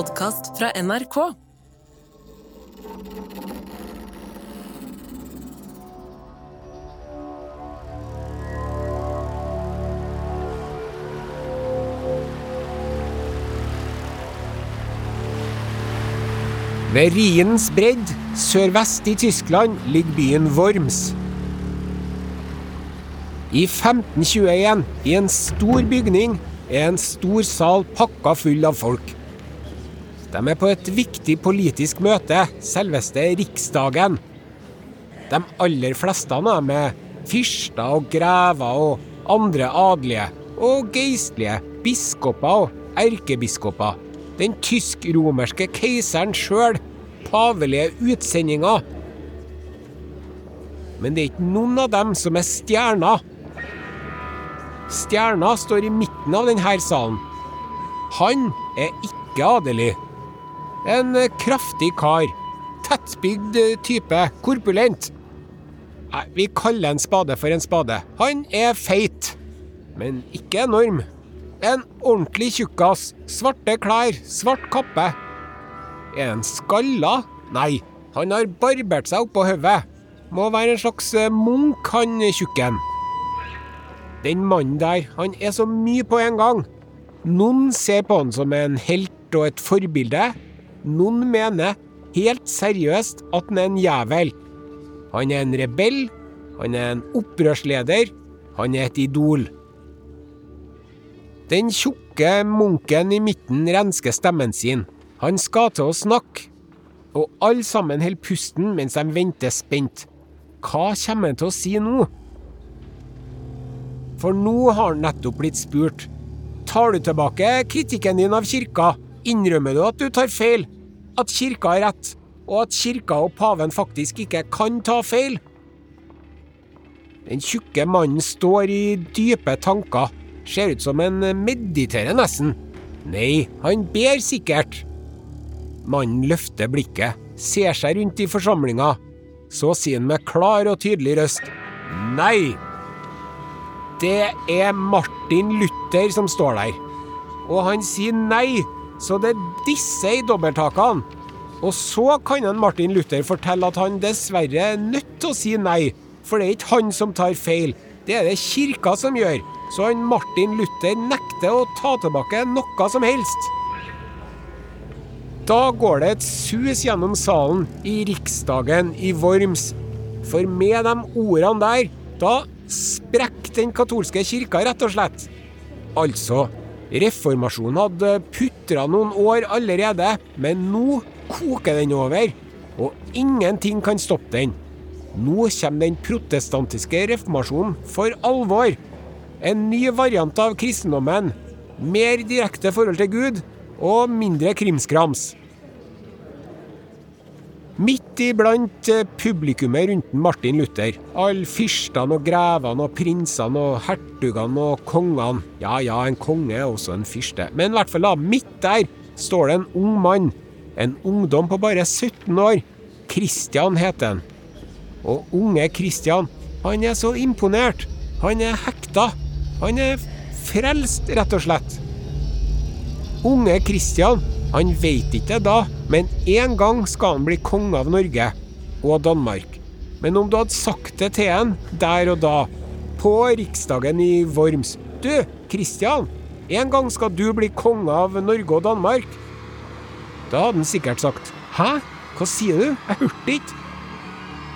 podkast fra NRK. Ved Riens bredd, sørvest i Tyskland, ligger byen Worms. I 1521, i en stor bygning, er en stor sal pakka full av folk. De er på et viktig politisk møte, selveste riksdagen. De aller fleste av dem er fyrster og grever og andre adelige og geistlige, biskoper og erkebiskoper. Den tysk-romerske keiseren sjøl, pavelige utsendinger. Men det er ikke noen av dem som er stjerner. Stjerna står i midten av denne salen. Han er ikke adelig. En kraftig kar. Tettbygd type. Korpulent. Nei, vi kaller en spade for en spade. Han er feit, men ikke enorm. En ordentlig tjukkas. Svarte klær, svart kappe. Er han skalla? Nei, han har barbert seg oppå hodet. Må være en slags munk, han tjukken. Den mannen der, han er så mye på en gang. Noen ser på han som en helt og et forbilde. Noen mener helt seriøst at han er en jævel. Han er en rebell, han er en opprørsleder, han er et idol. Den tjukke munken i midten rensker stemmen sin. Han skal til å snakke. Og alle sammen holder pusten mens de venter spent. Hva kommer han til å si nå? For nå har han nettopp blitt spurt. Tar du tilbake kritikken din av kirka? Innrømmer du at du tar feil? At kirka har rett? Og at kirka og paven faktisk ikke kan ta feil? Den tjukke mannen står i dype tanker. Ser ut som en mediterer nesten. Nei, han ber sikkert. Mannen løfter blikket, ser seg rundt i forsamlinga. Så sier han med klar og tydelig røst Nei! Det er Martin Luther som står der. Og han sier nei, så det er disse i dobbelttakene. Og så kan en Martin Luther fortelle at han dessverre er nødt til å si nei, for det er ikke han som tar feil, det er det kirka som gjør. Så han Martin Luther nekter å ta tilbake noe som helst. Da går det et sus gjennom salen i Riksdagen i Worms. For med de ordene der, da sprekker den katolske kirka, rett og slett. Altså, reformasjonen hadde putra noen år allerede, men nå koker den over. Og ingenting kan stoppe den. Nå kommer den protestantiske reformasjonen for alvor. En ny variant av kristendommen. Mer direkte forhold til Gud, og mindre krimskrams. Midt iblant publikummet rundt Martin Luther, alle fyrstene og grevene og prinsene og hertugene og kongene Ja ja, en konge er også en fyrste, men i hvert fall da, midt der står det en ung mann. En ungdom på bare 17 år. Christian heter han. Og unge Christian, han er så imponert. Han er hekta. Han er frelst, rett og slett. Unge Christian, han veit ikke det da, men en gang skal han bli konge av Norge og Danmark. Men om du hadde sagt det til han der og da, på riksdagen i Worms Du, Kristian, en gang skal du bli konge av Norge og Danmark. Da hadde han sikkert sagt Hæ, hva sier du? Jeg hørte ikke.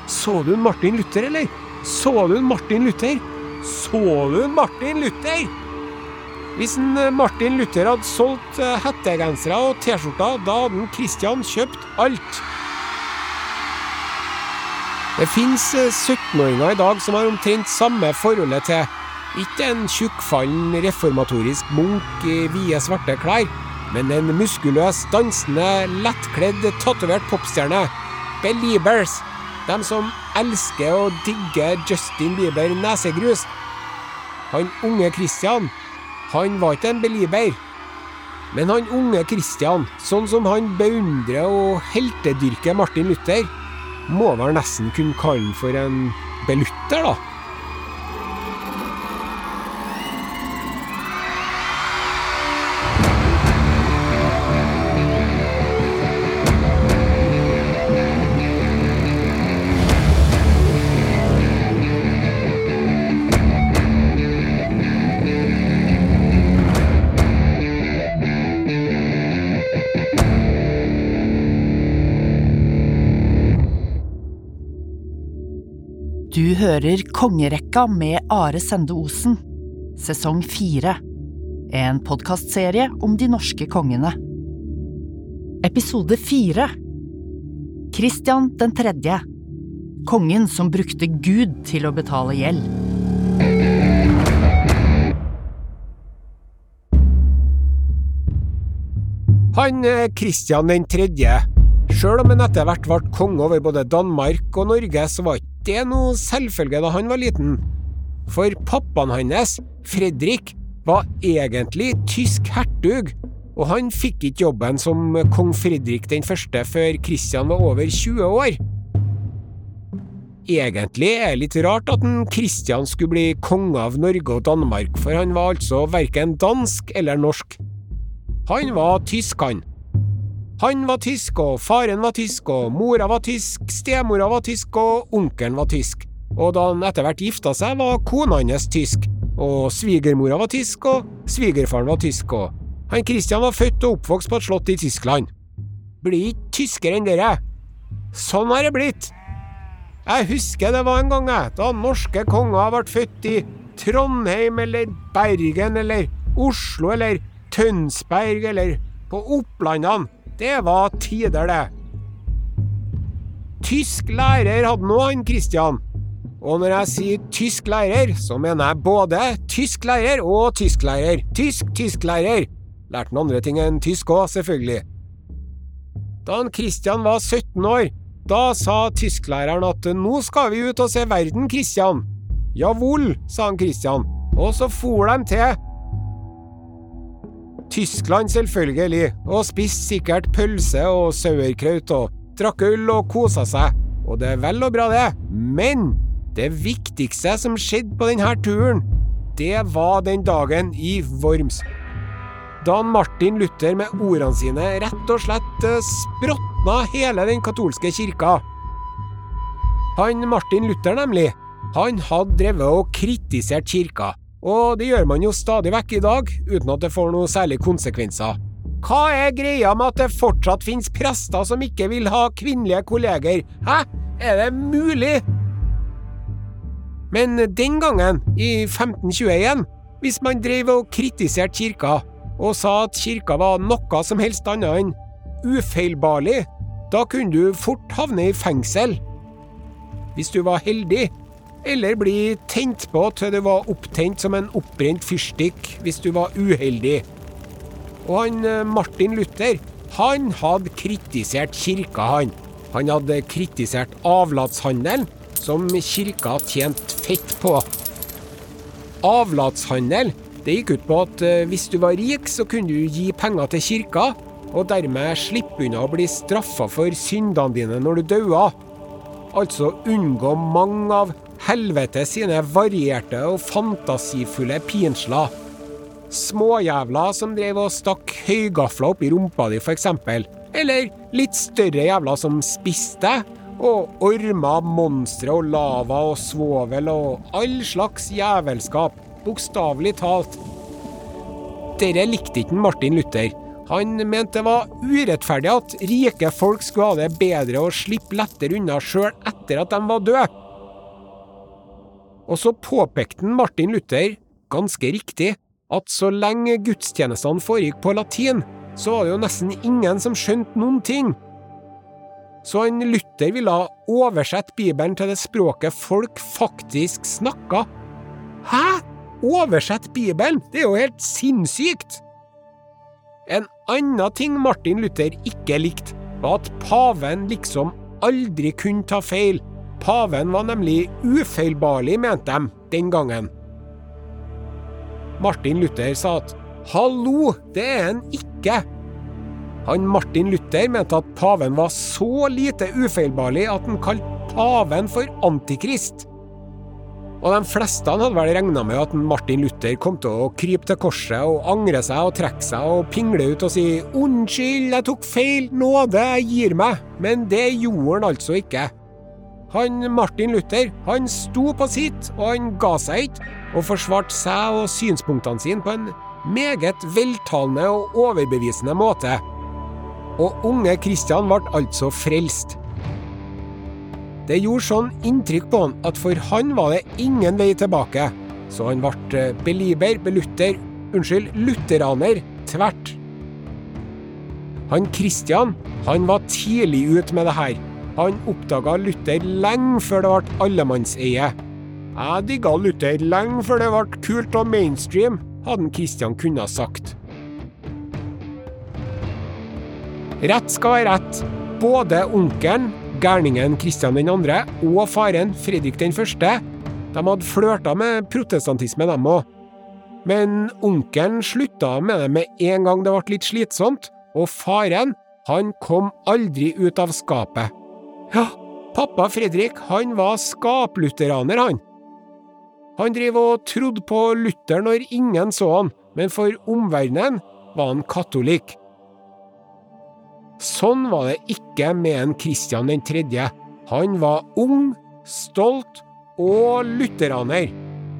Så du Martin Luther, eller? Så du Martin Luther? Så du Martin Luther? Hvis en Martin Luther hadde solgt hettegensere og T-skjorter, da hadde en Christian kjøpt alt. Det fins 17-åringer i dag som har omtrent samme forholdet til ikke en tjukkfallen reformatorisk munk i vide, svarte klær, men en muskuløs, dansende, lettkledd, tatovert popstjerne. Beliebers. De som elsker og digger Justin Bieber nesegrus. Han unge Christian han var ikke en belieber. Men han unge Christian, sånn som han beundrer og heltedyrker Martin Luther, må vel nesten kunne kalle for en belutter, da. Hører Kongerekka med Are Sende Osen, sesong fire. En podkastserie om de norske kongene. Episode fire Kristian den tredje. Kongen som brukte Gud til å betale gjeld. Han Kristian den tredje. Sjøl om han etter hvert ble konge over både Danmark og Norge, så var ikke det noe selvfølge da han var liten. For pappaen hans, Fredrik, var egentlig tysk hertug, og han fikk ikke jobben som kong Fredrik den første før Kristian var over 20 år. Egentlig er det litt rart at Kristian skulle bli konge av Norge og Danmark, for han var altså verken dansk eller norsk. Han var tysk, han. Han var tysk, og faren var tysk, og mora var tysk, stemora var tysk, og onkelen var tysk. Og da han etter hvert gifta seg, var kona hans tysk, og svigermora var tysk, og svigerfaren var tysk, og han Christian var født og oppvokst på et slott i Tyskland. Blir ikke tyskere enn dere. Sånn har det blitt. Jeg husker det var en gang, jeg, da norske konger ble født i Trondheim eller Bergen eller Oslo eller Tønsberg eller på Opplandene. Det var tider, det. Tysk lærer hadde nå han Christian. Og når jeg sier tysk lærer, så mener jeg både tysk lærer og tysklærer. Tysk tysklærer. Lærte han andre ting enn tysk òg, selvfølgelig. Da han Christian var 17 år, da sa tysklæreren at nå skal vi ut og se verden, Christian. Jawohl, sa han Christian, og så for de til Tyskland, selvfølgelig, og spiste sikkert pølse og sauerkraut og drakk øl og kosa seg, og det er vel og bra, det, men det viktigste som skjedde på denne turen, det var den dagen i Worms. Da Martin Luther med ordene sine rett og slett språtna hele den katolske kirka. Han Martin Luther, nemlig, han hadde drevet og kritisert kirka og det gjør man jo stadig vekk i dag, uten at det får noe særlig konsekvenser. Hva er greia med at det fortsatt finnes prester som ikke vil ha kvinnelige kolleger? Hæ? Er det mulig? Men den gangen, i 1521, hvis man drev og kritiserte kirka, og sa at kirka var noe som helst annet enn ufeilbarlig, da kunne du fort havne i fengsel. Hvis du var heldig, eller bli tent på til du var opptent som en oppbrent fyrstikk hvis du var uheldig. Og han eh, Martin Luther, han hadde kritisert kirka, han. Han hadde kritisert avlatshandelen, som kirka tjente fett på. Avlatshandel det gikk ut på at eh, hvis du var rik, så kunne du gi penger til kirka, og dermed slippe unna å bli straffa for syndene dine når du daua. Altså unngå mange av helvete sine varierte og fantasifulle pinsler. Småjævler som drev og stakk høygafler opp i rumpa di, f.eks. Eller litt større jævler som spiste. Og ormer, monstre og lava og svovel og all slags jævelskap. Bokstavelig talt. Dette likte ikke Martin Luther. Han mente det var urettferdig at rike folk skulle ha det bedre og slippe lettere unna sjøl etter at de var døde. Og så påpekte Martin Luther, ganske riktig, at så lenge gudstjenestene foregikk på latin, så var det jo nesten ingen som skjønte noen ting. Så han Luther ville oversette Bibelen til det språket folk faktisk snakka. Hæ? Oversette Bibelen? Det er jo helt sinnssykt! En annen ting Martin Luther ikke likte, var at paven liksom aldri kunne ta feil. Paven var nemlig ufeilbarlig, mente de den gangen. Martin Luther sa at hallo, det er han ikke. Han Martin Luther mente at paven var så lite ufeilbarlig at han kalte paven for antikrist. Og de fleste hadde vel regna med at Martin Luther kom til å krype til korset og angre seg og trekke seg og pingle ut og si 'unnskyld, jeg tok feil, nåde, jeg gir meg', men det gjorde han altså ikke. Han Martin Luther han sto på sitt, og han ga seg ikke, og forsvarte seg og synspunktene sine på en meget veltalende og overbevisende måte. Og unge Kristian ble altså frelst. Det gjorde sånn inntrykk på han at for han var det ingen vei tilbake, så han ble beliber, belieber, belutter, unnskyld, lutheraner, tvert. Han Kristian, han var tidlig ute med det her. Han oppdaga Luther lenge før det ble allemannseie. Jeg digga Luther lenge før det ble kult og mainstream, hadde Kristian kunnet sagt. Rett skal være rett. Både onkelen, gærningen Kristian 2., og faren, Fredrik 1., de hadde flørta med protestantisme, dem òg. Men onkelen slutta med det med en gang det ble litt slitsomt, og faren, han kom aldri ut av skapet. Ja, pappa Fredrik, han var skapluteraner, han. Han drev og trodde på Luther når ingen så han, men for omverdenen var han katolikk. Sånn var det ikke med en Kristian 3. Han var ung, stolt og lutheraner.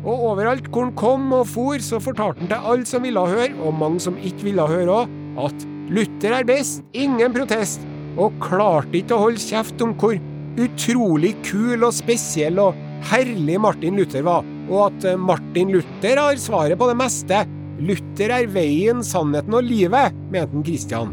Og overalt hvor han kom og for, så fortalte han til alle som ville høre, og mange som ikke ville høre òg, at Luther er best, ingen protest, og klarte ikke å holde kjeft om hvor utrolig kul og spesiell og herlig Martin Luther var, og at Martin Luther har svaret på det meste. Luther er veien, sannheten og livet, mente Kristian.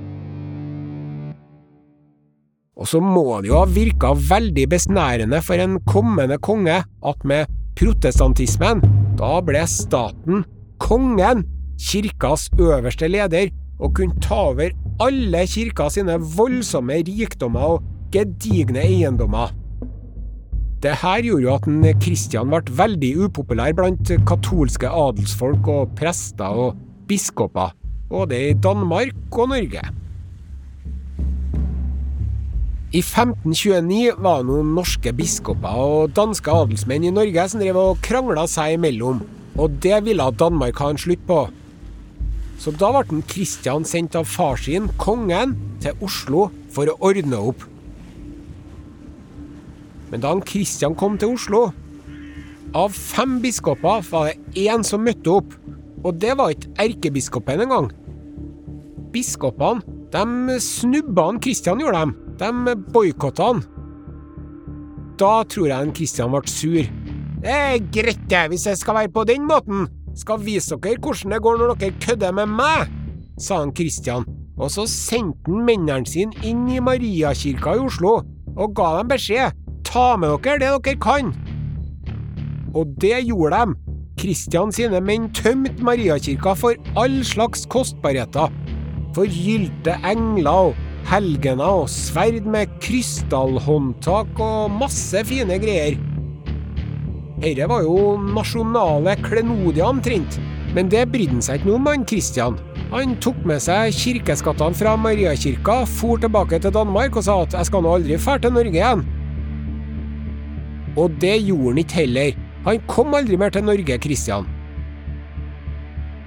Og så må det jo ha virka veldig besnærende for en kommende konge at med protestantismen, da ble staten, kongen, kirkas øverste leder, og kunne ta over alle kirka sine voldsomme rikdommer og gedigne eiendommer. Det her gjorde jo at Kristian ble veldig upopulær blant katolske adelsfolk og prester og biskoper, både i Danmark og Norge. I 1529 var det noen norske biskoper og danske adelsmenn i Norge som drev og krangla seg imellom, og det ville Danmark ha en slutt på. Så da ble Kristian sendt av far sin, kongen, til Oslo for å ordne opp. Men da Kristian kom til Oslo, av fem biskoper var det én som møtte opp, og det var ikke erkebiskopen engang. Biskopene de snubba Kristian, gjorde dem. De boikotta han. Da tror jeg Kristian ble sur. Det er greit, det, hvis jeg skal være på den måten. Skal vise dere hvordan det går når dere kødder med meg, sa han Kristian. Og så sendte han mennene sine inn i Mariakirka i Oslo og ga dem beskjed. Ta med dere det dere kan. Og det gjorde de. Kristian sine menn tømte Mariakirka for all slags kostbarheter. Forgylte engler og helgener og sverd med krystallhåndtak og masse fine greier. Dette var jo nasjonale klenodier omtrent, men det brydde han seg ikke noe om, han Kristian. Han tok med seg kirkeskattene fra Mariakirka, for tilbake til Danmark og sa at 'jeg skal nå aldri fære til Norge igjen'. Og det gjorde han ikke heller. Han kom aldri mer til Norge, Kristian.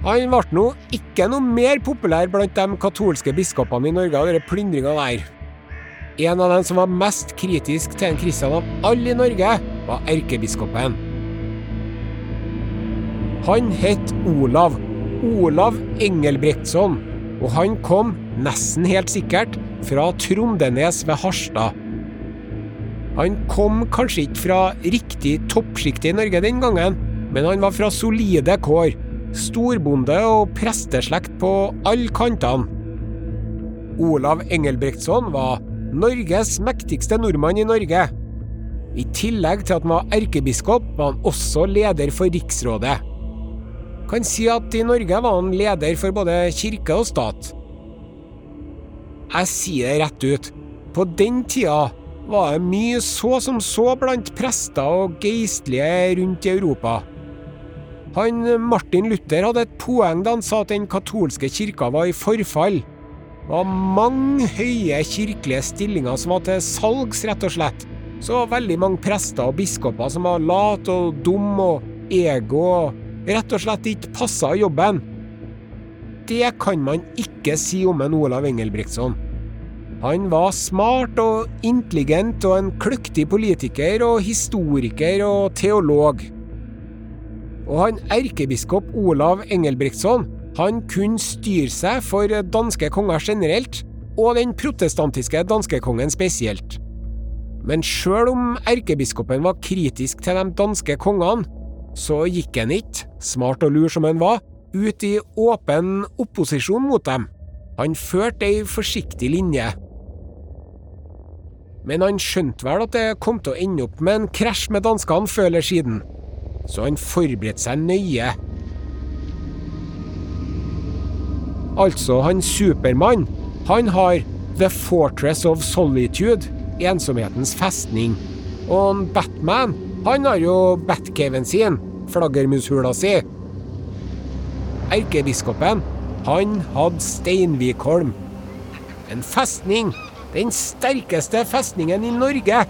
Han ble nå ikke noe mer populær blant de katolske biskopene i Norge av denne plyndringa der. En av dem som var mest kritisk til en Kristian av alle i Norge, var erkebiskopen. Han het Olav. Olav Engelbrektsson. Og han kom, nesten helt sikkert, fra Trondenes ved Harstad. Han kom kanskje ikke fra riktig toppsjiktet i Norge den gangen, men han var fra solide kår. Storbonde og presteslekt på alle kantene. Olav Engelbrektsson var Norges mektigste nordmann i Norge. I tillegg til at han var erkebiskop, var han også leder for riksrådet. Kan si at i Norge var han leder for både kirke og stat. Jeg sier det rett ut. På den tida var det mye så som så blant prester og geistlige rundt i Europa. Han Martin Luther hadde et poeng da han sa at den katolske kirka var i forfall. Det var mange høye kirkelige stillinger som var til salgs, rett og slett. Så veldig mange prester og biskoper som var late og dumme og ego og rett og slett ikke passa jobben. Det kan man ikke si om en Olav Engelbrektsson. Han var smart og intelligent og en kløktig politiker og historiker og teolog. Og han erkebiskop Olav Engelbrektsson han kunne styre seg for danske konger generelt, og den protestantiske danskekongen spesielt. Men sjøl om erkebiskopen var kritisk til de danske kongene, så gikk han ikke, smart og lur som han var, ut i åpen opposisjon mot dem. Han førte ei forsiktig linje. Men han skjønte vel at det kom til å ende opp med en krasj med danskene før eller siden, så han forberedte seg nøye. Altså, han Supermann, han har The Fortress of Solitude, ensomhetens festning. Og Batman, han har jo Batcaven sin, flaggermushula si. Erkebiskopen, han hadde Steinvikholm. En festning. Den sterkeste festningen i Norge.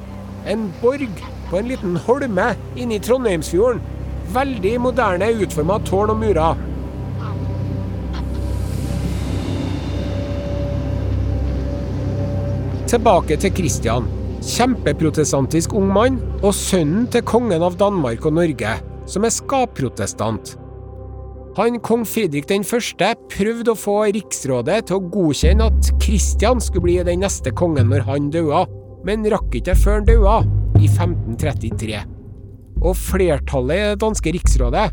En borg på en liten holme inne i Trondheimsfjorden. Veldig moderne utforma tårn og murer. Tilbake til Kristian. Kjempeprotestantisk ung mann, og sønnen til kongen av Danmark og Norge, som er skapprotestant. Han kong Fredrik den første prøvde å få riksrådet til å godkjenne at Kristian skulle bli den neste kongen når han døde, men rakk ikke før han døde, i 1533. Og flertallet i det danske riksrådet,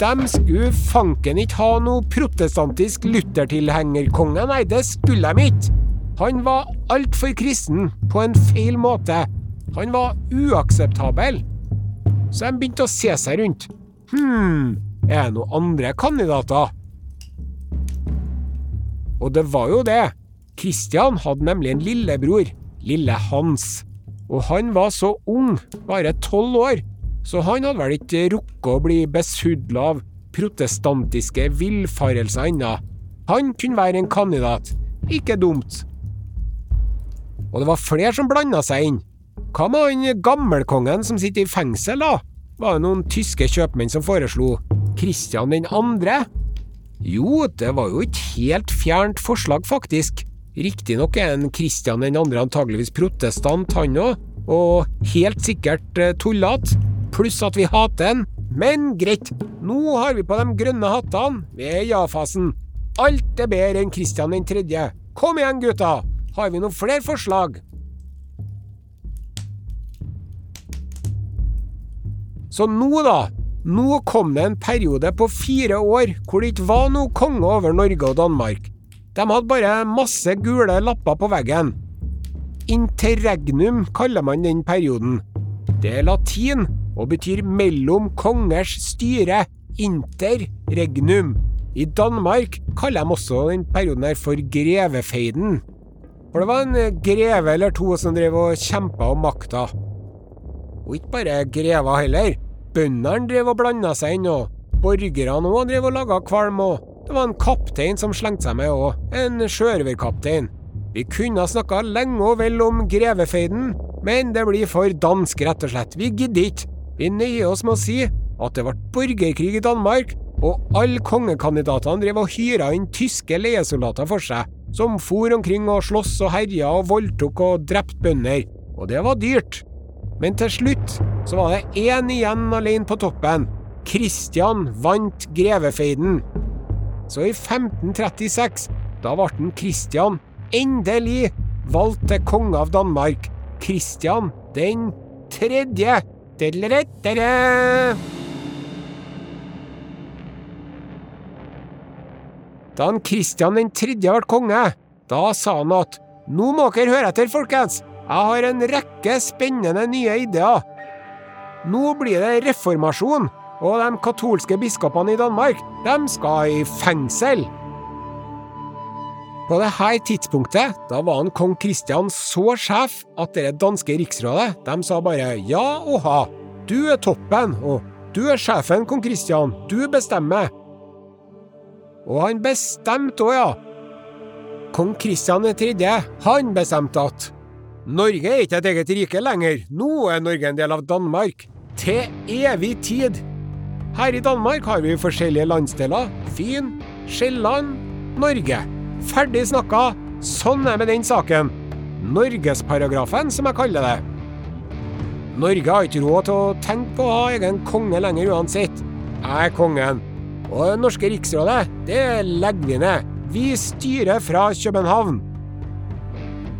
de skulle fanken ikke ha noe protestantisk luthertilhengerkonge, nei, det skulle de ikke. Han var altfor kristen, på en feil måte. Han var uakseptabel. Så de begynte å se seg rundt. Hm, er det noen andre kandidater? Og det var jo det. Kristian hadde nemlig en lillebror, lille Hans. Og han var så ung, bare tolv år, så han hadde vel ikke rukket å bli besudla av protestantiske villfarelser ennå. Han kunne være en kandidat. Ikke dumt. Og det var flere som blanda seg inn. Hva med han gammelkongen som sitter i fengsel, da? Var det noen tyske kjøpmenn som foreslo Kristian den andre? Jo, det var jo et helt fjernt forslag, faktisk. Riktignok er en Kristian den andre antageligvis protestant, han òg, og helt sikkert eh, tullete, pluss at vi hater han. Men greit, nå har vi på de grønne hattene, vi er i ja-fasen. Alt er bedre enn Kristian den tredje. Kom igjen, gutta! Har vi noen flere forslag? Så nå, da. Nå kom det en periode på fire år hvor det ikke var noe konge over Norge og Danmark. De hadde bare masse gule lapper på veggen. Interregnum kaller man den perioden. Det er latin og betyr mellom kongers styre. Interregnum. I Danmark kaller de også den perioden her for grevefeiden. For det var en greve eller to som drev og kjempa om makta. Og ikke bare grever heller. Bøndene drev og blanda seg inn, og borgerne òg drev og laga kvalm, og det var en kaptein som slengte seg med òg, en sjørøverkaptein. Vi kunne ha snakka lenge og vel om grevefeiden, men det blir for dansk, rett og slett. Vi gidder ikke. Vi nøyer oss med å si at det ble borgerkrig i Danmark, og alle kongekandidatene drev og hyra inn tyske leiesoldater for seg, som for omkring og sloss og herja og voldtok og drepte bønder. Og det var dyrt. Men til slutt så var det én igjen alene på toppen. Kristian vant grevefeiden. Så i 1536, da ble Kristian endelig valgt til konge av Danmark. Kristian den tredje. Da han Kristian 3. ble konge, da sa han at nå må dere høre etter, folkens. Jeg har en rekke spennende nye ideer. Nå blir det reformasjon, og de katolske biskopene i Danmark, de skal i fengsel. På dette tidspunktet da var han kong Kristian så sjef at det danske riksrådet de sa bare ja og ha. Du er toppen, og du er sjefen, kong Kristian. Du bestemmer. Og han bestemte òg, ja. Kong Kristian 3., han bestemte at Norge er ikke et eget rike lenger, nå er Norge en del av Danmark. Til evig tid. Her i Danmark har vi forskjellige landsdeler. Fyn, Sjælland, Norge. Ferdig snakka. Sånn er med den saken. Norgesparagrafen, som jeg kaller det. Norge har ikke råd til å tenke på å ha egen konge lenger uansett. Jeg er kongen. Og det norske riksrådet, det legger vi ned. Vi styrer fra København.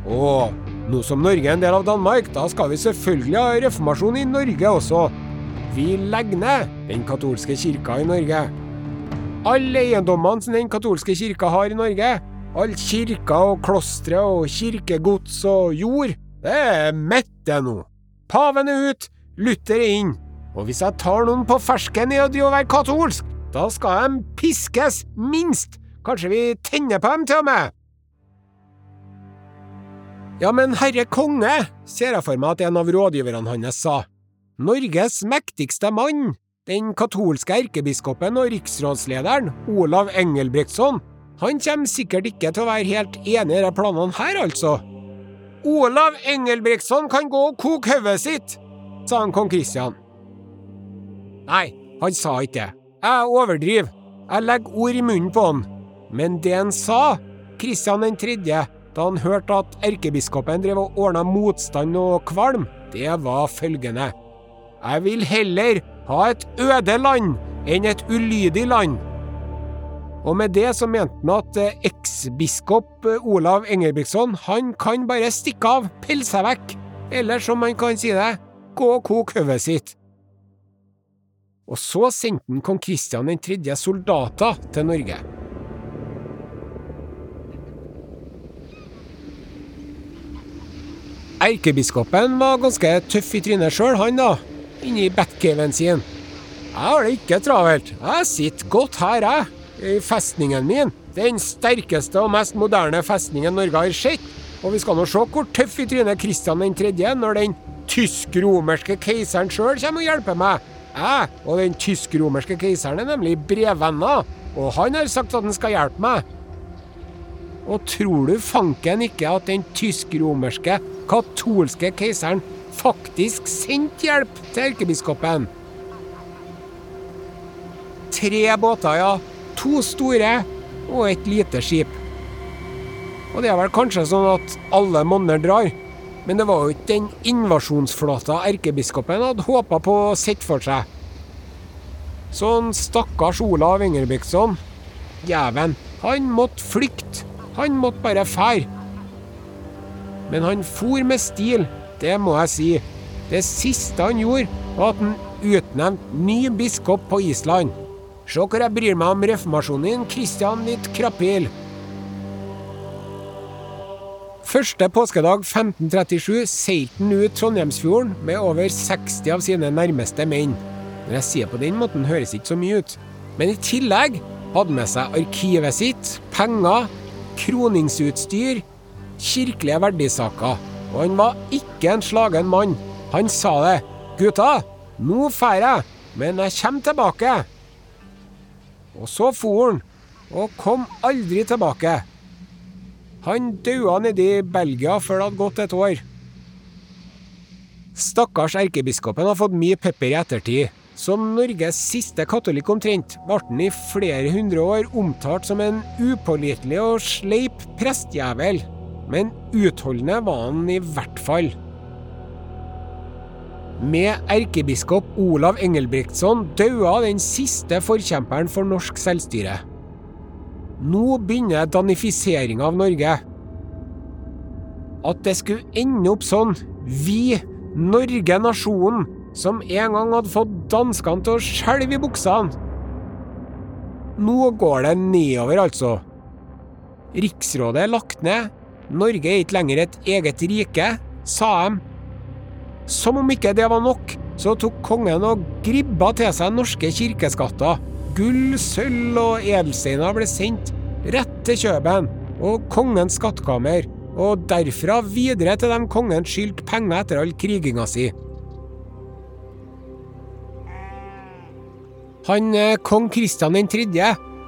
Og Nå som Norge er en del av Danmark, da skal vi selvfølgelig ha reformasjon i Norge også. Vi legger ned den katolske kirka i Norge. Alle eiendommene som den katolske kirka har i Norge, alle kirker og klostre og kirkegods og jord, det er mitt det nå. Paven er ut, Luther er inn. Og hvis jeg tar noen på fersken i å være katolsk, da skal de piskes, minst. Kanskje vi tenner på dem til og med. Ja, men herre konge, ser jeg for meg at en av rådgiverne hans sa. Norges mektigste mann, den katolske erkebiskopen og riksrådslederen, Olav Engelbrektsson, han kommer sikkert ikke til å være helt enig i de planene her, altså. Olav Engelbrektsson kan gå og koke hodet sitt, sa han kong Kristian. Nei, han sa ikke det. Jeg overdriver. Jeg legger ord i munnen på han. Men det han sa, Kristian 3., da han hørte at erkebiskopen drev og ordna motstand og kvalm, det var følgende. Jeg vil heller ha et øde land enn et ulydig land. Og med det så mente han at eh, eksbiskop eh, Olav Engelbrektsson, han kan bare stikke av, pille seg vekk, eller som man kan si det, gå og koke hodet sitt. Og så sendte han kong Kristian 3. soldater til Norge. Erkebiskopen var ganske tøff i trynet sjøl, han da, inni batcaven sin. Jeg har det ikke travelt. Jeg sitter godt her, jeg, i festningen min. Den sterkeste og mest moderne festningen Norge har sett. Og vi skal nå se hvor tøff i trynet Kristian 3. når den tysk-romerske keiseren sjøl kommer og hjelper meg. Jeg og den tysk-romerske keiseren er nemlig brevvenner, og han har sagt at han skal hjelpe meg. Og tror du fanken ikke at den tysk-romerske katolske keiseren faktisk sendte hjelp til erkebiskopen? Tre båter, ja. To store og et lite skip. Og det er vel kanskje sånn at alle monner drar, men det var jo ikke den invasjonsflåta erkebiskopen hadde håpa på å sette for seg. Sånn stakkars Olav Engelbrektsson, jæven, han måtte flykte. Han måtte bare fære. Men han for med stil, det må jeg si. Det siste han gjorde, var at han utnevnte ny biskop på Island. Se hvor jeg bryr meg om reformasjonen din, Kristian litt krapil. Første påskedag 1537 seilte han ut Trondheimsfjorden med over 60 av sine nærmeste menn. Når jeg sier på den måten, høres ikke så mye ut. Men i tillegg hadde han med seg arkivet sitt, penger, kroningsutstyr, kirkelige verdisaker. Og han var ikke en slagen mann. Han sa det. 'Gutta, nå drar jeg, men jeg kommer tilbake.' Og så for han, og kom aldri tilbake. Han daua nedi Belgia før det hadde gått et år. Stakkars erkebiskopen har fått mye pepper i ettertid. Som Norges siste katolikk omtrent, ble han i flere hundre år omtalt som en upålitelig og sleip prestjævel. Men utholdende var han i hvert fall. Med erkebiskop Olav Engelbrektsson daua den siste forkjemperen for norsk selvstyre. Nå begynner danifiseringa av Norge. At det skulle ende opp sånn, vi, Norge, nasjonen, som en gang hadde fått danskene til å skjelve i buksene. Nå går det nedover, altså. Riksrådet er lagt ned. Norge er ikke lenger et eget rike, sa de. Som om ikke det var nok, så tok kongen og gribba til seg norske kirkeskatter. Gull, sølv og edelsteiner ble sendt rett til Kjøben og kongens skattkammer, og derfra videre til dem kongen skyldte penger etter all kriginga si. Han eh, kong Kristian 3.,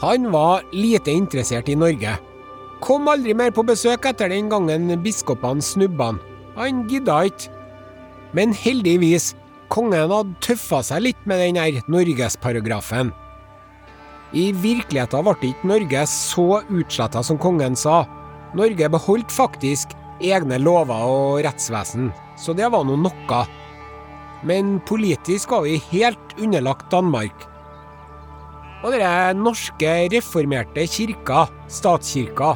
han var lite interessert i Norge. Kom aldri mer på besøk etter den gangen biskopene snubba han. Han gidda ikke. Men heldigvis, kongen hadde tøffa seg litt med den der norgesparagrafen. I virkeligheten ble ikke Norge så utsletta som kongen sa. Norge beholdt faktisk egne lover og rettsvesen, så det var nå noe. Men politisk var vi helt underlagt Danmark. Og den norske reformerte kirka, statskirka,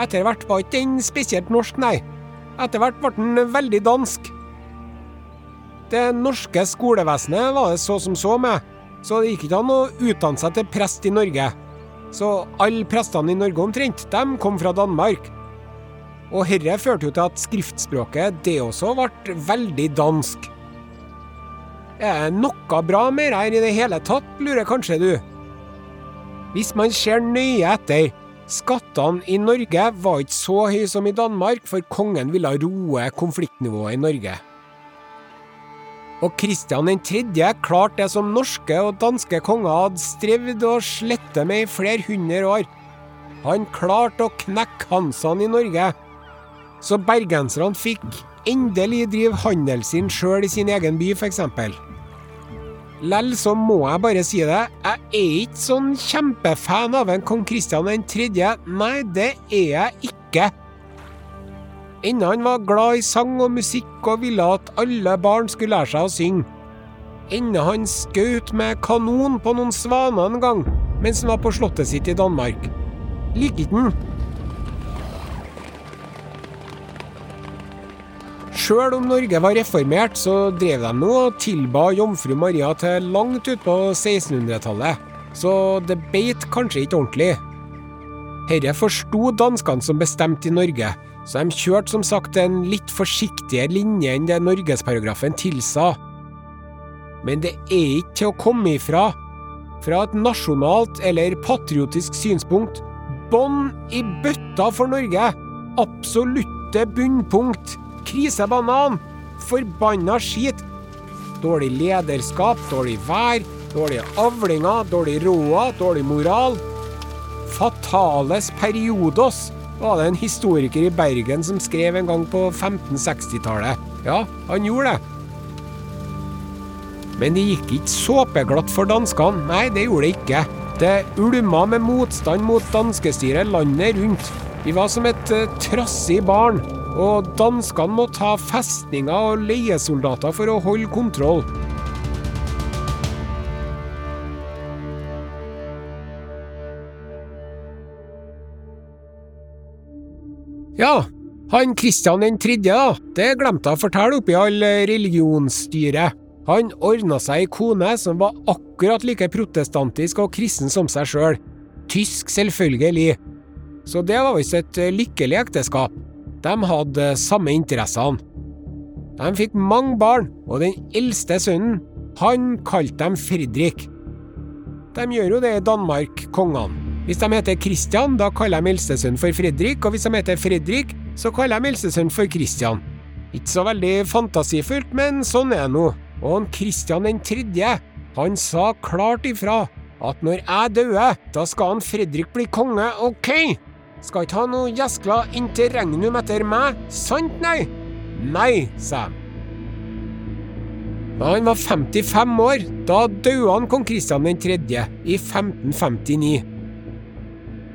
etter hvert var ikke den spesielt norsk, nei. Etter hvert ble den veldig dansk. Det norske skolevesenet var det så som så med, så det gikk ikke an å utdanne seg til prest i Norge. Så alle prestene i Norge omtrent, de kom fra Danmark. Og herre førte jo til at skriftspråket, det også, ble veldig dansk. Er det noe bra med det her i det hele tatt, lurer kanskje du? Hvis man ser nøye etter, skattene i Norge var ikke så høye som i Danmark, for kongen ville roe konfliktnivået i Norge. Og Kristian 3. klarte det som norske og danske konger hadde strevd og slettet med i flere hundre år. Han klarte å knekke Hansene i Norge, så bergenserne fikk endelig drive handelen sin sjøl i sin egen by, f.eks. Lell så må jeg bare si det, jeg er ikke sånn kjempefan av en kong Kristian 3. Nei, det er jeg ikke. Enda han var glad i sang og musikk og ville at alle barn skulle lære seg å synge. Enda han skjøt med kanon på noen svaner en gang mens han var på slottet sitt i Danmark. Liker ikke han. Sjøl om Norge var reformert, så drev de nå og tilba jomfru Maria til langt utpå 1600-tallet, så det beit kanskje ikke ordentlig. Herre forsto danskene som bestemte i Norge, så de kjørte som sagt en litt forsiktigere linje enn det norgesparagrafen tilsa. Men det er ikke til å komme ifra. Fra et nasjonalt eller patriotisk synspunkt bånn i bøtta for Norge. Absolutte bunnpunkt. Krisebanan. Forbanna skit. Dårlig lederskap, dårlig vær, dårlige avlinger, dårlig råd, dårlig moral. Fatales periodos var det en historiker i Bergen som skrev en gang på 1560-tallet. Ja, han gjorde det. Men det gikk ikke såpeglatt for danskene. Nei, det gjorde det ikke. Det ulma med motstand mot danskestyret landet rundt. De var som et uh, trassig barn, og danskene måtte ha festninger og leiesoldater for å holde kontroll. Ja, han Kristian den tredje, da, det glemte jeg å fortelle oppi all religionsstyret. Han ordna seg ei kone som var akkurat like protestantisk og kristen som seg sjøl. Tysk, selvfølgelig. Så det var visst et lykkelig ekteskap. De hadde samme interessene. De fikk mange barn, og den eldste sønnen, han kalte dem Fredrik. De gjør jo det i Danmark, kongene. Hvis de heter Christian, da kaller de eldstesønnen for Fredrik, og hvis de heter Fredrik, så kaller de eldstesønnen for Christian. Ikke så veldig fantasifullt, men sånn er det nå. Og han Christian den tredje, han sa klart ifra at når jeg dauer, da skal han Fredrik bli konge, ok? Skal ikke ha noe gjeskla interregnum etter meg, sant nei? Nei, sa jeg. Da han var 55 år, da døde han kong Kristian 3. i 1559.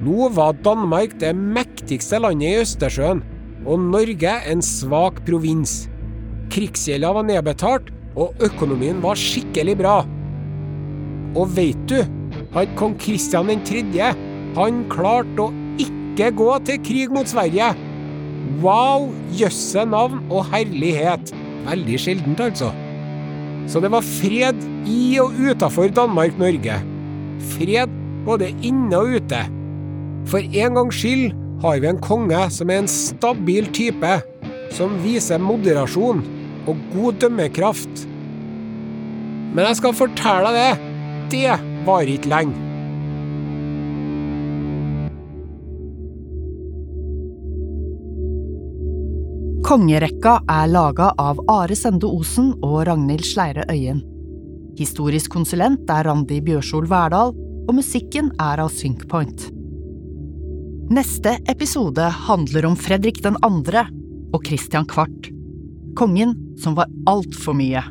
Nå var Danmark det mektigste landet i Østersjøen, og Norge en svak provins. Krigsgjelda var nedbetalt, og økonomien var skikkelig bra. Og veit du, han kong Kristian 3., han klarte å ikke gå til krig mot Sverige. Wow, jøsse navn og herlighet. Veldig sjeldent, altså. Så det var fred i og utafor Danmark-Norge. Fred både inne og ute. For en gangs skyld har vi en konge som er en stabil type, som viser moderasjon og god dømmekraft. Men jeg skal fortelle deg det, det varer ikke lenge. Kongerekka er laga av Are Sende Osen og Ragnhild Sleire Øyen. Historisk konsulent er Randi Bjørsol Verdal, og musikken er av Synkpoint. Neste episode handler om Fredrik 2. og Christian Kvart. Kongen som var altfor mye.